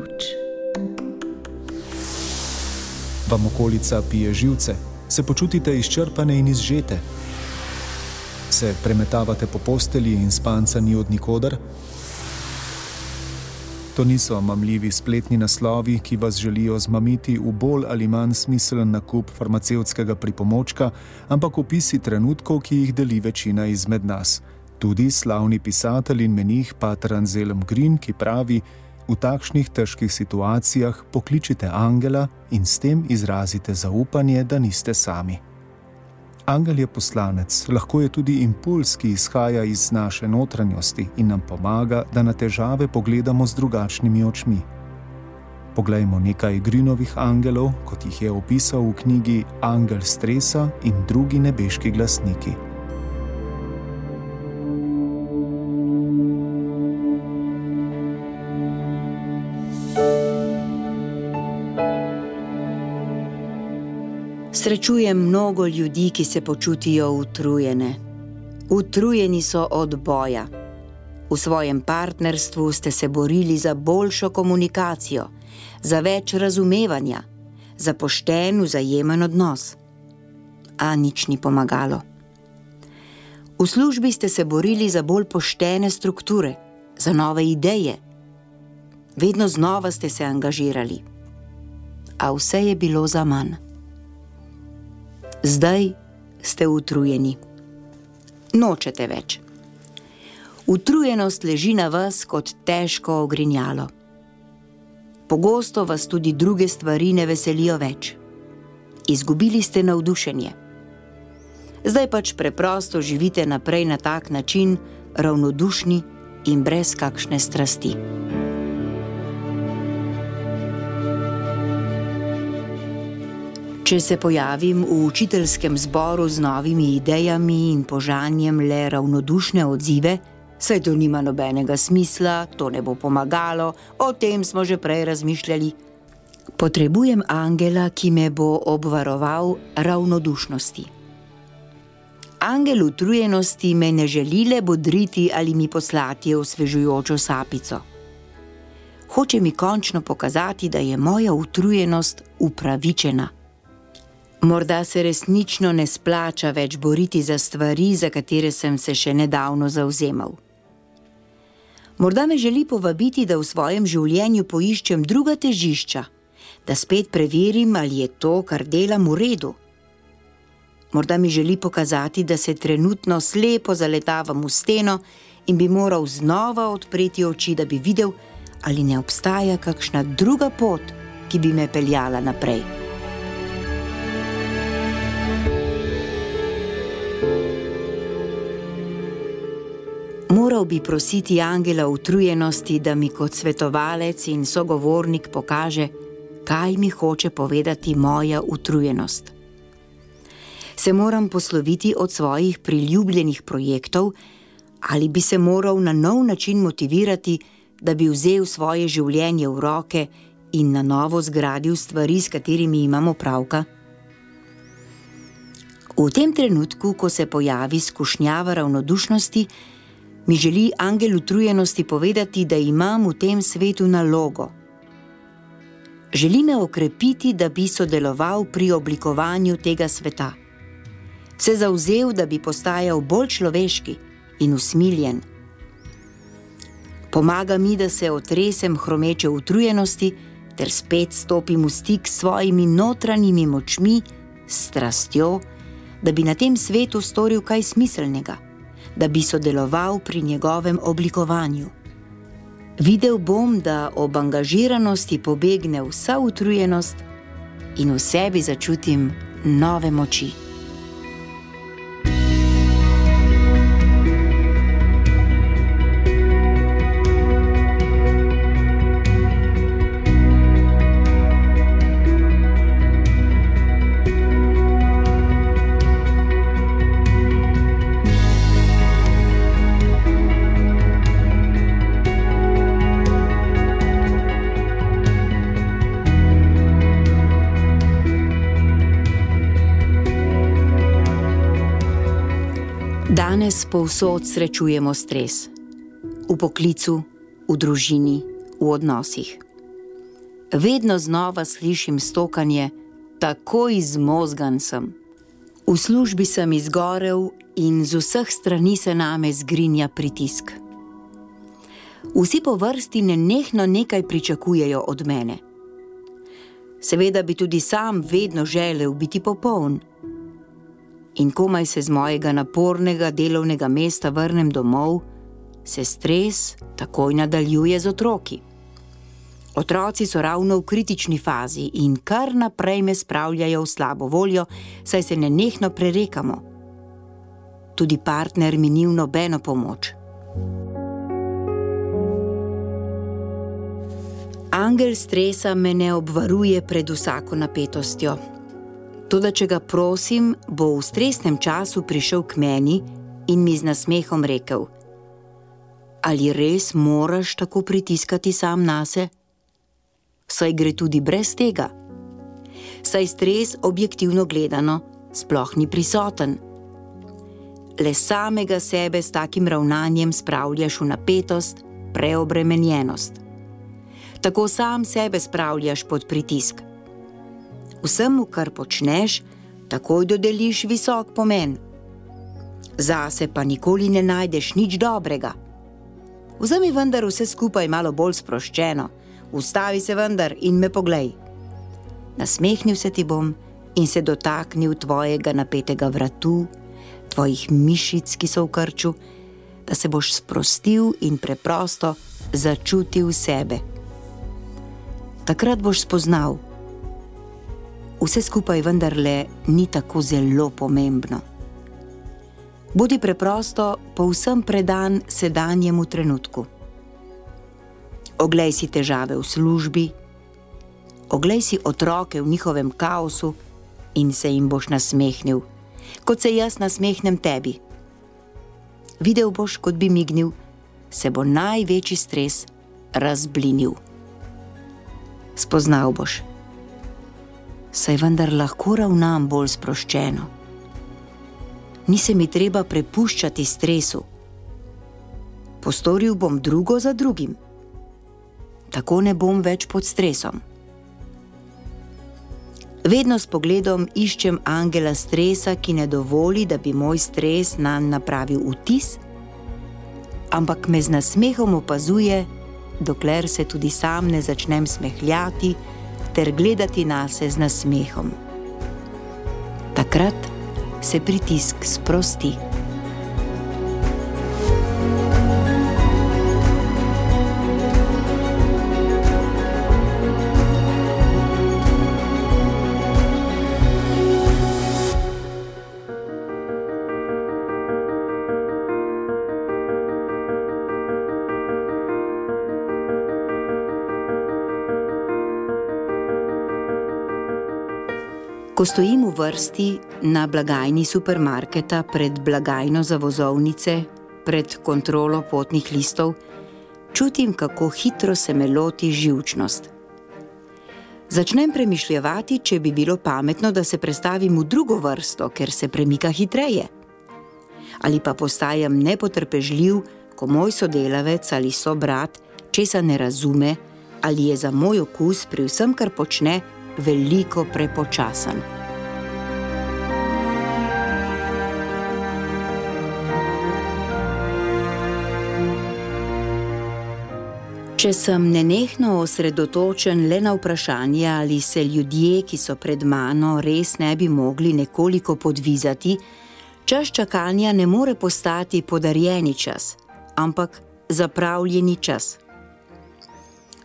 ključ. Vam okolica pije živce, se počutite izčrpane in izžete, se premetavate po posteli in spanca ni od nikoder. To niso mamljivi spletni naslovi, ki vas želijo zmamiti v bolj ali manj smiselen nakup farmacevtskega pripomočka, ampak opisi trenutkov, ki jih deli večina izmed nas. Tudi slavni pisatelj in menih Pater Anzelm Green, ki pravi: V takšnih težkih situacijah pokličite angela in s tem izrazite zaupanje, da niste sami. Angel je poslanec, lahko je tudi impuls, ki izhaja iz naše notranjosti in nam pomaga, da na težave pogledamo z drugačnimi očmi. Poglejmo nekaj grinovih angelov, kot jih je opisal v knjigi Angel stresa in drugi nebeški glasniki. Srečujem mnogo ljudi, ki se počutijo utrujene. Utrujeni so od boja. V svojem partnerstvu ste se borili za boljšo komunikacijo, za več razumevanja, za pošten, vzajemen odnos. A nič ni pomagalo. V službi ste se borili za bolj poštene strukture, za nove ideje. Vedno znova ste se angažirali, a vse je bilo za manj. Zdaj ste utrujeni. Nočete več. Utrujenost leži na vas kot težko ogrinjalo. Pogosto vas tudi druge stvari ne veselijo več. Izgubili ste navdušenje. Zdaj pač preprosto živite naprej na tak način, ravnodušni in brez kakšne strasti. Če se pojavim v učiteljskem zboru z novimi idejami in požanjem le ravnodušne odzive, saj to nima nobenega smisla, to ne bo pomagalo, o tem smo že prej razmišljali. Potrebujem angela, ki me bo obvaroval ravnodušnosti. Angel utrujenosti me ne želi le bodriti ali mi poslati osvežujočo sapico. Hoče mi končno pokazati, da je moja utrujenost upravičena. Morda se resnično ne splača več boriti za stvari, za katere sem se še nedavno zauzemal. Morda me želi povabiti, da v svojem življenju poiščem druga težišča, da spet preverim, ali je to, kar delam, v redu. Morda mi želi pokazati, da se trenutno slepo zaletavam v steno in bi moral znova odpreti oči, da bi videl, ali ne obstaja kakšna druga pot, ki bi me peljala naprej. Moral bi prositi angela utrujenosti, da mi kot svetovalec in sogovornik pokaže, kaj mi hoče povedati moja utrujenost. Se moram posloviti od svojih priljubljenih projektov, ali bi se moral na nov način motivirati, da bi vzel svoje življenje v roke in na novo zgradil stvari, s katerimi imamo pravka? V tem trenutku, ko se pojavi skušnjava ravnodušnosti, mi želi angel utrujenosti povedati, da imam v tem svetu nalogo. Želi me okrepiti, da bi sodeloval pri oblikovanju tega sveta. Se zauzel, da bi postajal bolj človeški in usmiljen. Pomaga mi, da se otresem hromeče utrujenosti ter spet stopim v stik s svojimi notranjimi močmi, strastjo, da bi na tem svetu storil kaj smiselnega da bi sodeloval pri njegovem oblikovanju. Videl bom, da ob angažiranosti pobegne vsa utrujenost in v sebi začutim nove moči. Danes povsod srečujemo stres. V poklicu, v družini, v odnosih. vedno znova slišim stokanje, tako izmozgan sem. V službi sem izgorel in z vseh strani se name zgrinja pritisk. Vsi po vrsti nenehno nekaj pričakujejo od mene. Seveda bi tudi sam vedno želel biti popoln. In komaj se z mojega napornega delovnega mesta vrnem domov, se stres takoj nadaljuje z otroki. Otroci so ravno v kritični fazi in kar naprej me spravljajo v slabo voljo, saj se nenehno prerekamo. Tudi partner mi ni nobeno pomoč. Angel stresa me ne obvaruje pred vsako napetostjo. Tudi, če ga prosim, bo v stresnem času prišel k meni in mi z nasmehom rekel: Ali res moraš tako pritiskati sam na sebe? Saj gre tudi brez tega. Saj stres, objektivno gledano, sploh ni prisoten. Le samega sebe s takim ravnanjem spravljaš v napetost, preobremenjenost tako sam sebe spravljaš pod pritisk. Vsemu, kar počneš, takoj dodeliš visok pomen. Zase pa nikoli ne najdeš nič dobrega. Vzemi vendar vse skupaj malo bolj sproščeno, ustavi se vendar in me poglej. Nasmehnil se ti bom in se dotaknil tvojega napetega vratu, tvojih mišic, ki so v krču, da se boš sprostil in preprosto začutil sebe takrat boš spoznal, vse skupaj vendarle ni tako zelo pomembno. Bodi preprosto povsem predan sedanjemu trenutku. Oglej si težave v službi, oglej si otroke v njihovem kaosu in se jim boš nasmehnil, kot se jaz nasmehnem tebi. Videl boš, kot bi mignil, se bo največji stres razblinil spoznal boš. Saj vendar lahko ravnam bolj sproščeno. Ni se mi treba prepuščati stresu. Postoril bom drugo za drugim. Tako ne bom več pod stresom. Vedno s pogledom iščem angela stresa, ki ne dovoli, da bi moj stres na njega napravil vtis, ampak me z nasmehom opazuje, dokler se tudi sam ne začnem smehljati ter gledati na se z nasmehom. Takrat se pritisk sprosti. Ko stojim v vrsti na blagajni supermarketa pred blagajno za vozovnice, pred kontrolo potnih listov, čutim, kako hitro se me loti živčnost. Začnem premišljati, če bi bilo pametno, da se prestavim v drugo vrsto, ker se premika hitreje. Ali pa postajam nepotrpežljiv, ko moj sodelavec ali so brat česa ne razume, ali je za moj okus pri vsem, kar počne, veliko prepočasen. Če sem nenehno osredotočen le na vprašanje, ali se ljudje, ki so pred mano, res ne bi mogli nekoliko podvizati, čas čakanja ne more postati podarjeni čas, ampak zapravljeni čas.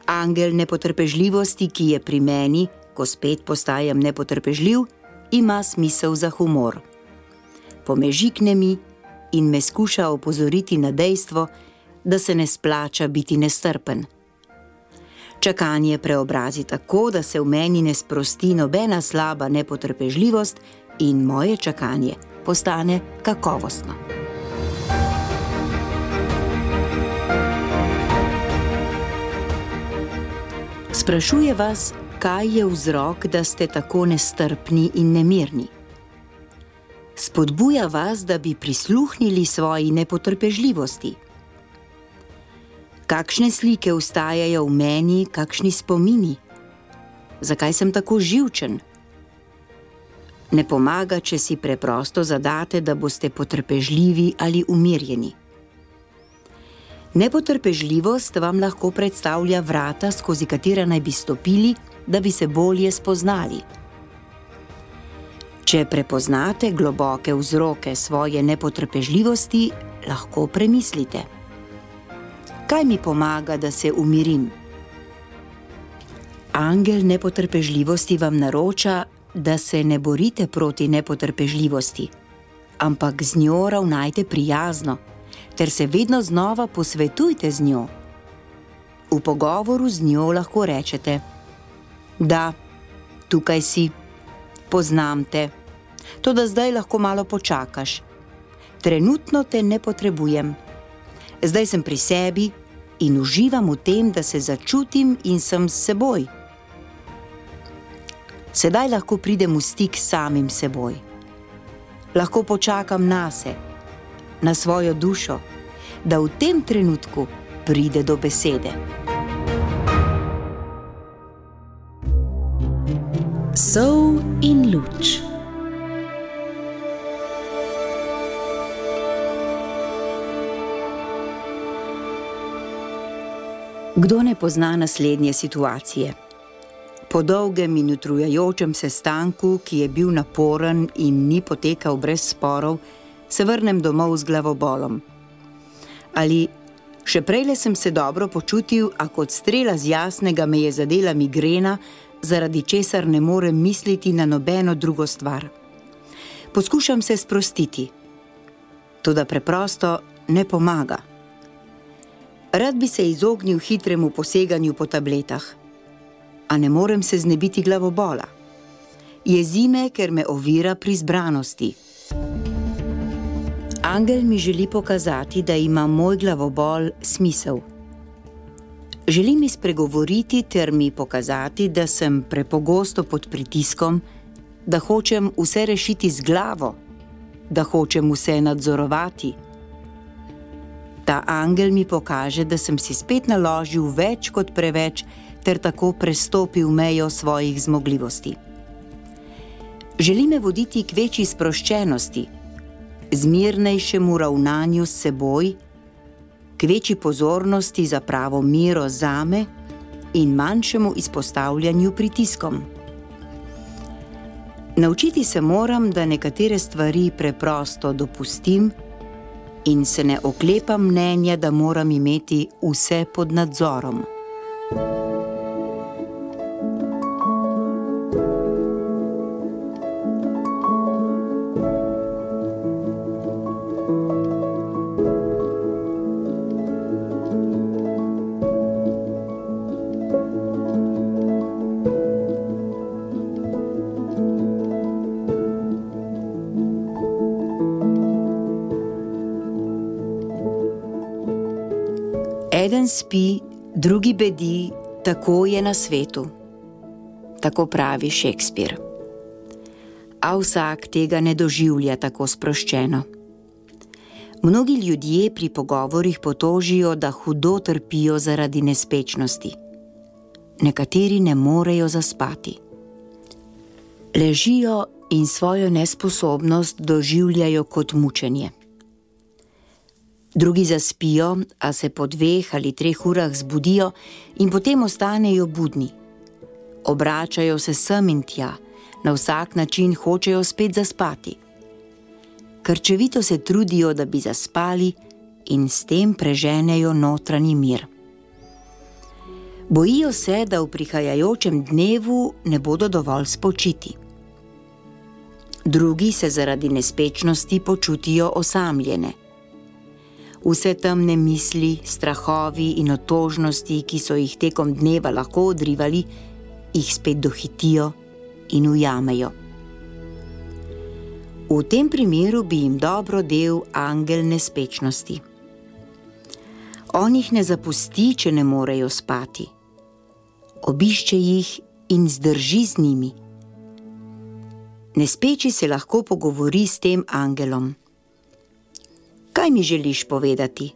Angel nepotrpežljivosti, ki je pri meni, ko spet postajam nepotrpežljiv, ima smisel za humor. Pomežikne mi in me skuša opozoriti na dejstvo, da se ne splača biti nestrpen. Čakanje preobrazi tako, da se v meni ne sprosti nobena slaba nepotrpežljivost in moje čakanje postane kakovostno. Sprašuje vas, kaj je vzrok, da ste tako nestrpni in nemirni. Spodbuja vas, da bi prisluhnili svoji nepotrpežljivosti. Kakšne slike ustajajo v meni, kakšni spomini, zakaj sem tako živčen. Ne pomaga, če si preprosto zadate, da boste potrpežljivi ali umirjeni. Nepotrpežljivost vam lahko predstavlja vrata, skozi katera naj bi stopili, da bi se bolje spoznali. Če prepoznate globoke vzroke svoje nepotrpežljivosti, lahko premislite: Kaj mi pomaga, da se umirim? Angel nepotrpežljivosti vam naroča, da se ne borite proti nepotrpežljivosti, ampak z njo ravnajte prijazno, ter se vedno znova posvetujte z njo. V pogovoru z njo lahko rečete: Da, tukaj si, poznam te, to da zdaj lahko malo počakaš. Trenutno te ne potrebujem. Zdaj sem pri sebi in uživam v tem, da se začutim in sem s seboj sedaj lahko pridem v stik s samim seboj. Lahko počakam na sebe, na svojo dušo, da v tem trenutku pride do besede. Sov in luč. Kdo ne pozna naslednje situacije? Po dolgem in utrujajočem sestanku, ki je bil naporen in ni potekal brez sporov, se vrnem domov z glavobolom. Ali še prej le sem se dobro počutil, a kot strela z jasnega me je zadela migrena, zaradi česar ne morem misliti na nobeno drugo stvar. Poskušam se sprostiti, to da preprosto ne pomaga. Rad bi se izognil hitremu poseganju po tabletah a ne morem se znebiti glavobola. Jezi me, ker me ovira pri zbranosti. Angel mi želi pokazati, da ima moj glavobol smisel. Želi mi spregovoriti ter mi pokazati, da sem prepogosto pod pritiskom, da hočem vse rešiti z glavo, da hočem vse nadzorovati. Ta angel mi pokaže, da sem si spet naložil več kot preveč ter tako prestopil mejo svojih zmogljivosti. Želi me voditi k večji sproščenosti, zmirnejšemu ravnanju s seboj, k večji pozornosti za pravo miro zame in manjšemu izpostavljanju pritiskom. Naučiti se moram, da nekatere stvari preprosto dopustim in se ne oklepam mnenja, da moram imeti vse pod nadzorom. Eden spi, drugi bedi, tako je na svetu. Tako pravi Šekspir. A vsak tega ne doživlja tako sproščeno. Mnogi ljudje pri pogovorih potožijo, da hudo trpijo zaradi nespečnosti. Nekateri ne morejo zaspati. Ležijo in svojo nesposobnost doživljajo kot mučenje drugi zaspijo, a se po dveh ali treh urah zbudijo in potem ostanejo budni. Obračajo se sem in tja, na vsak način hočejo spet zaspati. Krčevito se trudijo, da bi zaspali in s tem preženejo notranji mir. Bojijo se, da v prihajajočem dnevu ne bodo dovolj spočiti. Drugi se zaradi nespečnosti počutijo osamljene vse temne misli, strahovi in otožnosti, ki so jih tekom dneva lahko odrivali, jih spet dohitijo in ujamejo. V tem primeru bi jim dobro del angel nespečnosti. On jih ne zapusti, če ne morejo spati. Obišče jih in zdrži z njimi. Nespeči se lahko pogovori s tem angelom. Kaj mi želiš povedati?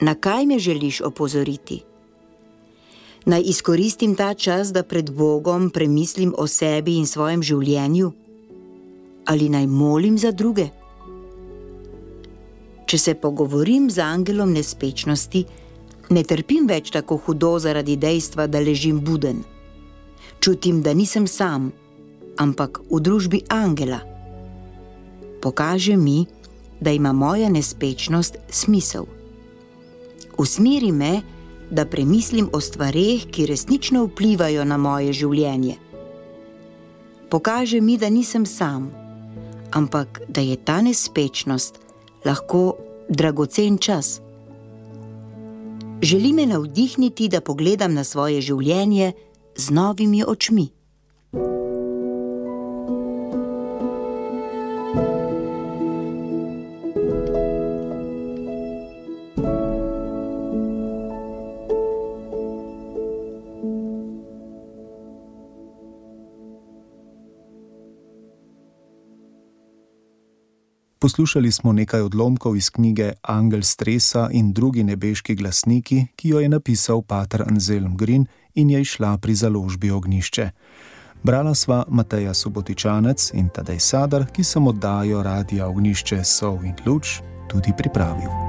Na kaj me želiš opozoriti? Naj izkoristim ta čas, da pred Bogom premislim o sebi in svojem življenju, ali naj molim za druge. Če se pogovorim z angelom nespečnosti, ne trpim več tako hudo zaradi dejstva, da ležim buden. Čutim, da nisem sam, ampak v družbi angela. Pokaže mi, da ima moja nespečnost smisel. Usmeri me, da premislim o stvarih, ki resnično vplivajo na moje življenje. Pokaže mi, da nisem sam, ampak da je ta nespečnost lahko dragocen čas. Želi me navdihniti, da pogledam na svoje življenje z novimi očmi. Poslušali smo nekaj odlomkov iz knjige Angel stresa in drugi nebeški glasniki, ki jo je napisal Pater Anselm Green in je išla pri založbi Ognišče. Brala sva Mateja Subotičanec in Tadej Sadar, ki sem oddajo radia Ognišče Sov in Luč tudi pripravil.